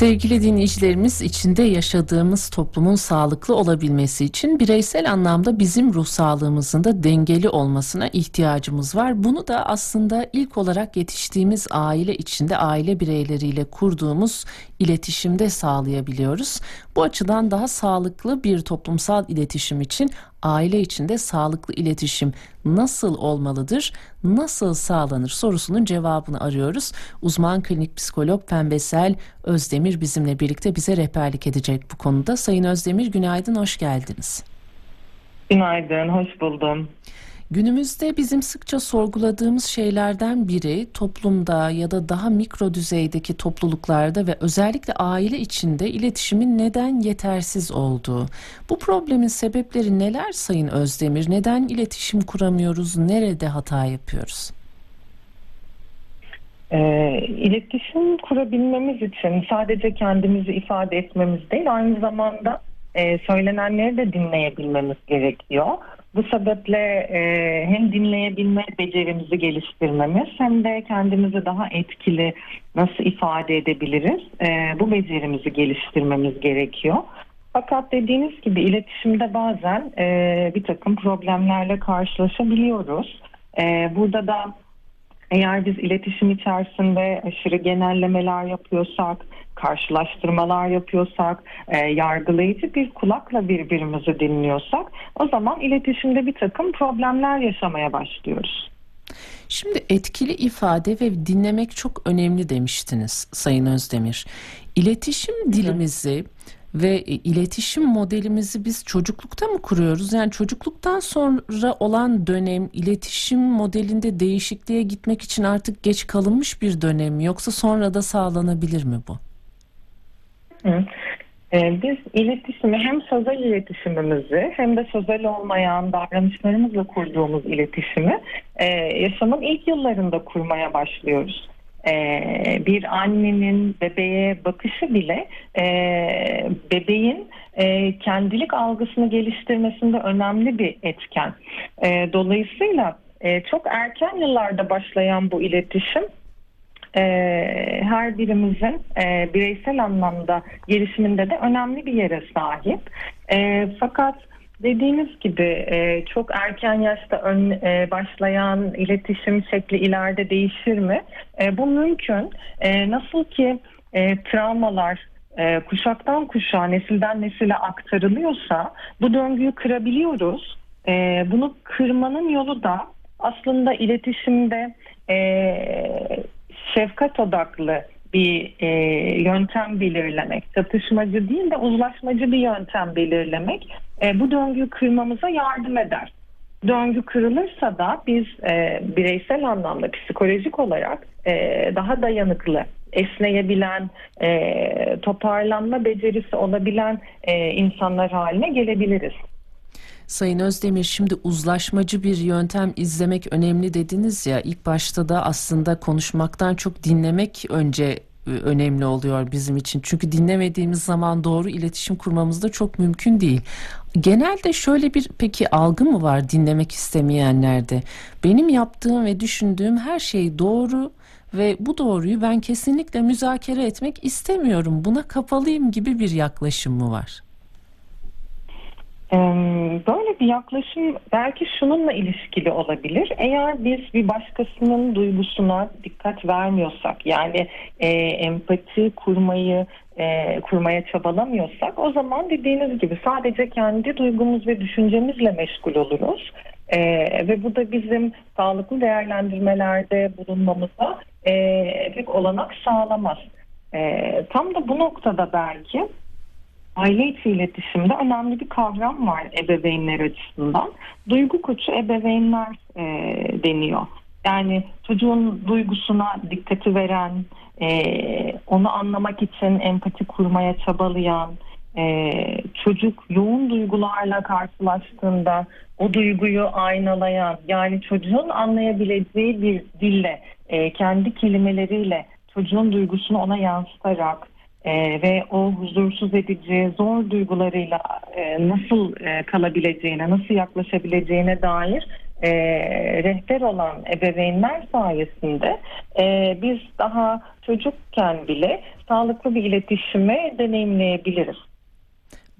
Sevgili dinleyicilerimiz içinde yaşadığımız toplumun sağlıklı olabilmesi için bireysel anlamda bizim ruh sağlığımızın da dengeli olmasına ihtiyacımız var. Bunu da aslında ilk olarak yetiştiğimiz aile içinde aile bireyleriyle kurduğumuz iletişimde sağlayabiliyoruz. Bu açıdan daha sağlıklı bir toplumsal iletişim için aile içinde sağlıklı iletişim nasıl olmalıdır, nasıl sağlanır sorusunun cevabını arıyoruz. Uzman klinik psikolog Pembesel Özdemir bizimle birlikte bize rehberlik edecek bu konuda. Sayın Özdemir günaydın, hoş geldiniz. Günaydın, hoş buldum. Günümüzde bizim sıkça sorguladığımız şeylerden biri toplumda ya da daha mikro düzeydeki topluluklarda ve özellikle aile içinde iletişimin neden yetersiz olduğu. Bu problemin sebepleri neler Sayın Özdemir? Neden iletişim kuramıyoruz? Nerede hata yapıyoruz? E, iletişim kurabilmemiz için sadece kendimizi ifade etmemiz değil aynı zamanda e, söylenenleri de dinleyebilmemiz gerekiyor. Bu sebeple e, hem dinleyebilme becerimizi geliştirmemiz hem de kendimizi daha etkili nasıl ifade edebiliriz e, bu becerimizi geliştirmemiz gerekiyor. Fakat dediğiniz gibi iletişimde bazen e, bir takım problemlerle karşılaşabiliyoruz. E, burada da eğer biz iletişim içerisinde aşırı genellemeler yapıyorsak, karşılaştırmalar yapıyorsak, e, yargılayıcı bir kulakla birbirimizi dinliyorsak o zaman iletişimde bir takım problemler yaşamaya başlıyoruz. Şimdi etkili ifade ve dinlemek çok önemli demiştiniz Sayın Özdemir. İletişim dilimizi ve e, iletişim modelimizi biz çocuklukta mı kuruyoruz? Yani çocukluktan sonra olan dönem iletişim modelinde değişikliğe gitmek için artık geç kalınmış bir dönem mi yoksa sonra da sağlanabilir mi bu? Ee, biz iletişimi hem sözel iletişimimizi hem de sözel olmayan davranışlarımızla kurduğumuz iletişimi e, yaşamın ilk yıllarında kurmaya başlıyoruz. Ee, bir annenin bebeğe bakışı bile e, bebeğin e, kendilik algısını geliştirmesinde önemli bir etken. E, dolayısıyla çok erken yıllarda başlayan bu iletişim her birimizin bireysel anlamda gelişiminde de önemli bir yere sahip. fakat Dediğiniz gibi e, çok erken yaşta ön, e, başlayan iletişim şekli ileride değişir mi? E, bu mümkün. Nasıl ki travmalar kuşaktan kuşağa, nesilden nesile aktarılıyorsa bu döngüyü kırabiliyoruz. Bunu kırmanın yolu da aslında iletişimde şefkat odaklı bir e, yöntem belirlemek, çatışmacı değil de uzlaşmacı bir yöntem belirlemek e, bu döngüyü kırmamıza yardım eder. Döngü kırılırsa da biz e, bireysel anlamda psikolojik olarak e, daha dayanıklı, esneyebilen, e, toparlanma becerisi olabilen e, insanlar haline gelebiliriz. Sayın Özdemir şimdi uzlaşmacı bir yöntem izlemek önemli dediniz ya ilk başta da aslında konuşmaktan çok dinlemek önce e, önemli oluyor bizim için. Çünkü dinlemediğimiz zaman doğru iletişim kurmamız da çok mümkün değil. Genelde şöyle bir peki algı mı var dinlemek istemeyenlerde? Benim yaptığım ve düşündüğüm her şey doğru ve bu doğruyu ben kesinlikle müzakere etmek istemiyorum. Buna kapalıyım gibi bir yaklaşım mı var? Böyle bir yaklaşım belki şununla ilişkili olabilir. Eğer biz bir başkasının duygusuna dikkat vermiyorsak, yani e, empati kurmayı e, kurmaya çabalamıyorsak, o zaman dediğiniz gibi sadece kendi duygumuz ve düşüncemizle meşgul oluruz. E, ve bu da bizim sağlıklı değerlendirmelerde bulunmamıza e, pek olanak sağlamaz. E, tam da bu noktada belki aile içi iletişimde önemli bir kavram var ebeveynler açısından. Duygu koçu ebeveynler e, deniyor. Yani çocuğun duygusuna dikkati veren, e, onu anlamak için empati kurmaya çabalayan, e, çocuk yoğun duygularla karşılaştığında o duyguyu aynalayan, yani çocuğun anlayabileceği bir dille, e, kendi kelimeleriyle çocuğun duygusunu ona yansıtarak e, ve o huzursuz edici, zor duygularıyla e, nasıl e, kalabileceğine, nasıl yaklaşabileceğine dair e, rehber olan ebeveynler sayesinde e, biz daha çocukken bile sağlıklı bir iletişimi deneyimleyebiliriz.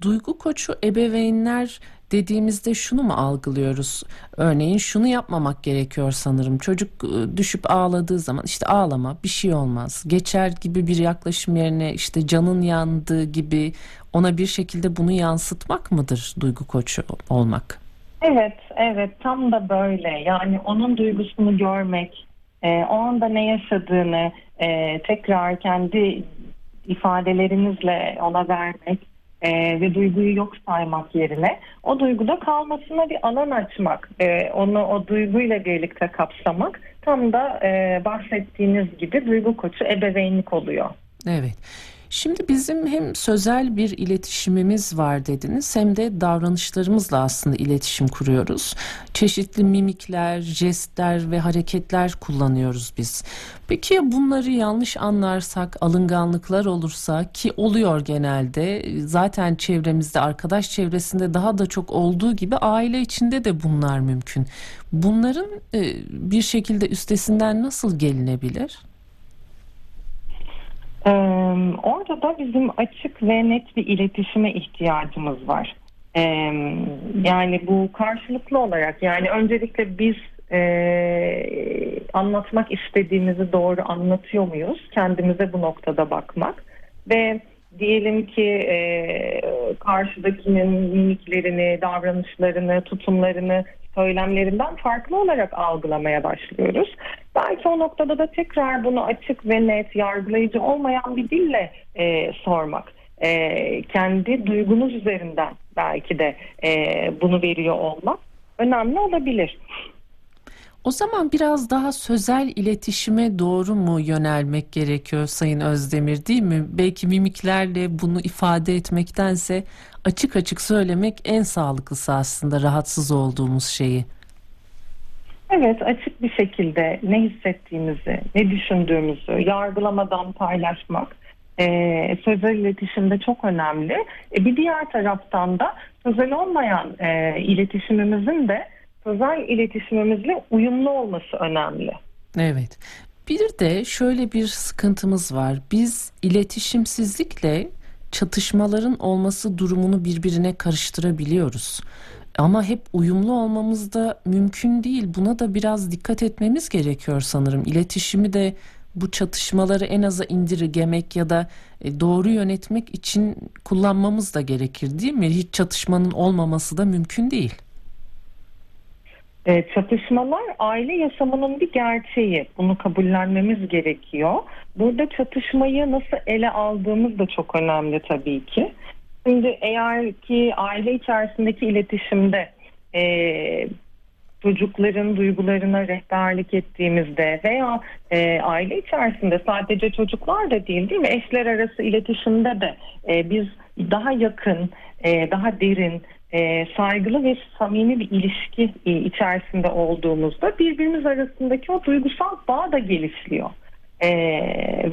Duygu koçu ebeveynler dediğimizde şunu mu algılıyoruz? Örneğin şunu yapmamak gerekiyor sanırım. Çocuk e, düşüp ağladığı zaman işte ağlama bir şey olmaz. Geçer gibi bir yaklaşım yerine işte canın yandığı gibi ona bir şekilde bunu yansıtmak mıdır duygu koçu olmak? Evet, evet tam da böyle. Yani onun duygusunu görmek, e, o anda ne yaşadığını e, tekrar kendi ifadelerinizle ona vermek e, ve duyguyu yok saymak yerine o duyguda kalmasına bir alan açmak, e, onu o duyguyla birlikte kapsamak tam da e, bahsettiğiniz gibi duygu koçu ebeveynlik oluyor. Evet. Şimdi bizim hem sözel bir iletişimimiz var dediniz hem de davranışlarımızla aslında iletişim kuruyoruz. Çeşitli mimikler, jestler ve hareketler kullanıyoruz biz. Peki bunları yanlış anlarsak, alınganlıklar olursa ki oluyor genelde zaten çevremizde, arkadaş çevresinde daha da çok olduğu gibi aile içinde de bunlar mümkün. Bunların e, bir şekilde üstesinden nasıl gelinebilir? Ee, orada da bizim açık ve net bir iletişime ihtiyacımız var. Ee, yani bu karşılıklı olarak yani öncelikle biz e, anlatmak istediğimizi doğru anlatıyor muyuz? Kendimize bu noktada bakmak ve diyelim ki e, karşıdakinin mimiklerini, davranışlarını, tutumlarını söylemlerinden farklı olarak algılamaya başlıyoruz. Belki o noktada da tekrar bunu açık ve net, yargılayıcı olmayan bir dille e, sormak. E, kendi duygunuz üzerinden belki de e, bunu veriyor olmak önemli olabilir. O zaman biraz daha sözel iletişime doğru mu yönelmek gerekiyor Sayın Özdemir değil mi? Belki mimiklerle bunu ifade etmektense açık açık söylemek en sağlıklısı aslında rahatsız olduğumuz şeyi. Evet açık bir şekilde ne hissettiğimizi, ne düşündüğümüzü yargılamadan paylaşmak e, sözel iletişimde çok önemli. E, bir diğer taraftan da sözel olmayan e, iletişimimizin de sözel iletişimimizle uyumlu olması önemli. Evet. Bir de şöyle bir sıkıntımız var. Biz iletişimsizlikle çatışmaların olması durumunu birbirine karıştırabiliyoruz. Ama hep uyumlu olmamız da mümkün değil. Buna da biraz dikkat etmemiz gerekiyor sanırım. İletişimi de bu çatışmaları en aza indirgemek ya da e, doğru yönetmek için kullanmamız da gerekir değil mi? Hiç çatışmanın olmaması da mümkün değil. E, çatışmalar aile yaşamının bir gerçeği. Bunu kabullenmemiz gerekiyor. Burada çatışmayı nasıl ele aldığımız da çok önemli tabii ki. Şimdi eğer ki aile içerisindeki iletişimde e, çocukların duygularına rehberlik ettiğimizde veya e, aile içerisinde sadece çocuklar da değil değil mi eşler arası iletişimde de e, biz daha yakın, e, daha derin, e, saygılı ve samimi bir ilişki e, içerisinde olduğumuzda birbirimiz arasındaki o duygusal bağ da gelişiyor. E,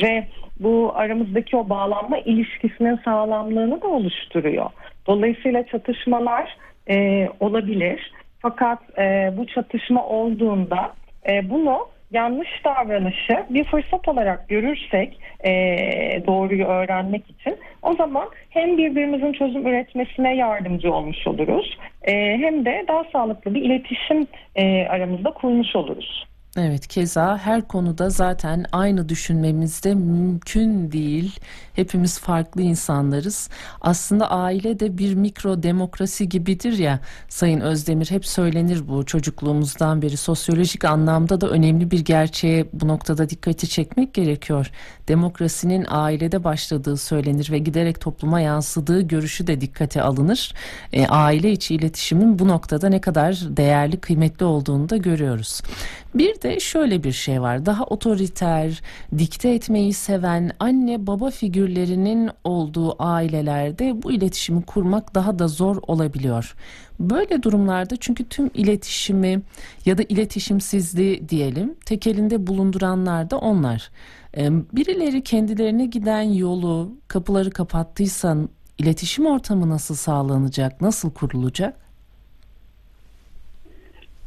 ve bu aramızdaki o bağlanma ilişkisinin sağlamlığını da oluşturuyor. Dolayısıyla çatışmalar e, olabilir. Fakat e, bu çatışma olduğunda e, bunu yanlış davranışı bir fırsat olarak görürsek e, doğruyu öğrenmek için o zaman hem birbirimizin çözüm üretmesine yardımcı olmuş oluruz e, hem de daha sağlıklı bir iletişim e, aramızda kurmuş oluruz. Evet keza her konuda zaten aynı düşünmemiz de mümkün değil. Hepimiz farklı insanlarız. Aslında aile de bir mikro demokrasi gibidir ya Sayın Özdemir hep söylenir bu çocukluğumuzdan beri sosyolojik anlamda da önemli bir gerçeğe bu noktada dikkati çekmek gerekiyor. Demokrasinin ailede başladığı söylenir ve giderek topluma yansıdığı görüşü de dikkate alınır. E, aile içi iletişimin bu noktada ne kadar değerli kıymetli olduğunu da görüyoruz. Bir de şöyle bir şey var. Daha otoriter, dikte etmeyi seven anne baba figürlerinin olduğu ailelerde bu iletişimi kurmak daha da zor olabiliyor. Böyle durumlarda çünkü tüm iletişimi ya da iletişimsizliği diyelim tek elinde bulunduranlar da onlar. Birileri kendilerine giden yolu, kapıları kapattıysa iletişim ortamı nasıl sağlanacak, nasıl kurulacak?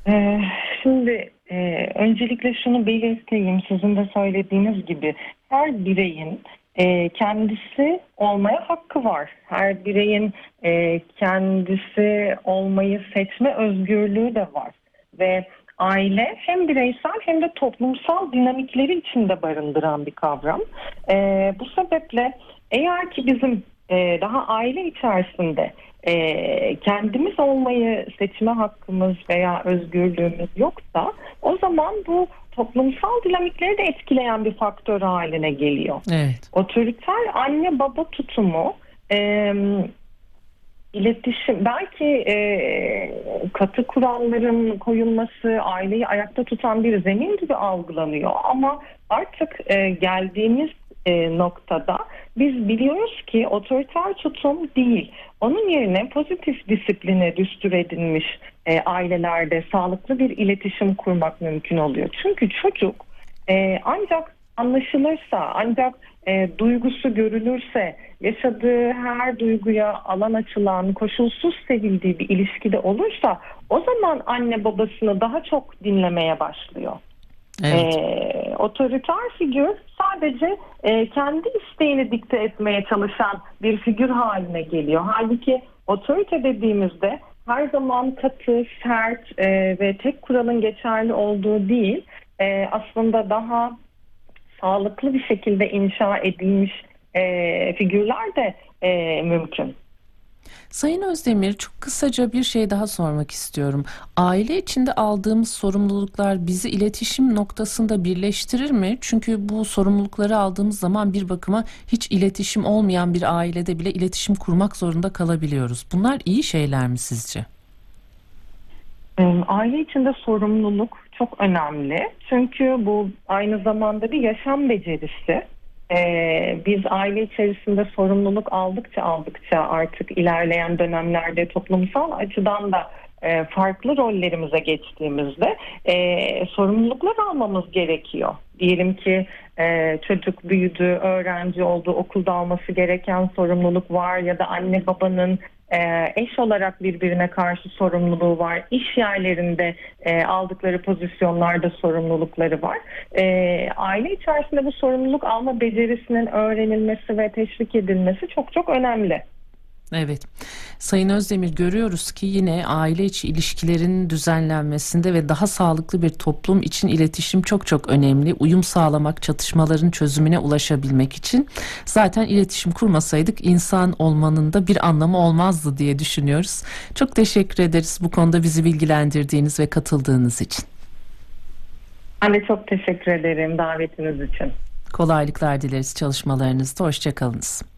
Ee, şimdi e, öncelikle şunu belirteyim. Sizin de söylediğiniz gibi her bireyin e, kendisi olmaya hakkı var. Her bireyin e, kendisi olmayı seçme özgürlüğü de var. Ve aile hem bireysel hem de toplumsal dinamikleri içinde barındıran bir kavram. E, bu sebeple eğer ki bizim e, daha aile içerisinde e, kendimiz olmayı seçme hakkımız veya özgürlüğümüz yoksa o zaman bu toplumsal dinamikleri de etkileyen bir faktör haline geliyor. Evet. Otoriter anne baba tutumu e, iletişim belki e, katı kuralların koyulması aileyi ayakta tutan bir zemin gibi algılanıyor ama artık e, geldiğimiz e, noktada biz biliyoruz ki otoriter tutum değil. Onun yerine pozitif disipline düstur edilmiş e, ailelerde sağlıklı bir iletişim kurmak mümkün oluyor. Çünkü çocuk e, ancak anlaşılırsa, ancak e, duygusu görülürse, yaşadığı her duyguya alan açılan, koşulsuz sevildiği bir ilişkide olursa o zaman anne babasını daha çok dinlemeye başlıyor. Evet. E, otoriter figür sadece e, kendi isteğini dikte etmeye çalışan bir figür haline geliyor. Halbuki otorite dediğimizde her zaman katı, sert e, ve tek kuralın geçerli olduğu değil, e, aslında daha sağlıklı bir şekilde inşa edilmiş e, figürler de e, mümkün. Sayın Özdemir çok kısaca bir şey daha sormak istiyorum. Aile içinde aldığımız sorumluluklar bizi iletişim noktasında birleştirir mi? Çünkü bu sorumlulukları aldığımız zaman bir bakıma hiç iletişim olmayan bir ailede bile iletişim kurmak zorunda kalabiliyoruz. Bunlar iyi şeyler mi sizce? Aile içinde sorumluluk çok önemli. Çünkü bu aynı zamanda bir yaşam becerisi. Ee, biz aile içerisinde sorumluluk aldıkça aldıkça artık ilerleyen dönemlerde toplumsal açıdan da e, farklı rollerimize geçtiğimizde e, sorumluluklar almamız gerekiyor. Diyelim ki e, çocuk büyüdü, öğrenci oldu, okulda alması gereken sorumluluk var ya da anne babanın e, eş olarak birbirine karşı sorumluluğu var. İş yerlerinde e, aldıkları pozisyonlarda sorumlulukları var. E, aile içerisinde bu sorumluluk alma becerisinin öğrenilmesi ve teşvik edilmesi çok çok önemli. Evet. Sayın Özdemir görüyoruz ki yine aile içi ilişkilerin düzenlenmesinde ve daha sağlıklı bir toplum için iletişim çok çok önemli. Uyum sağlamak, çatışmaların çözümüne ulaşabilmek için zaten iletişim kurmasaydık insan olmanın da bir anlamı olmazdı diye düşünüyoruz. Çok teşekkür ederiz bu konuda bizi bilgilendirdiğiniz ve katıldığınız için. Ben de çok teşekkür ederim davetiniz için. Kolaylıklar dileriz çalışmalarınızda. Hoşçakalınız.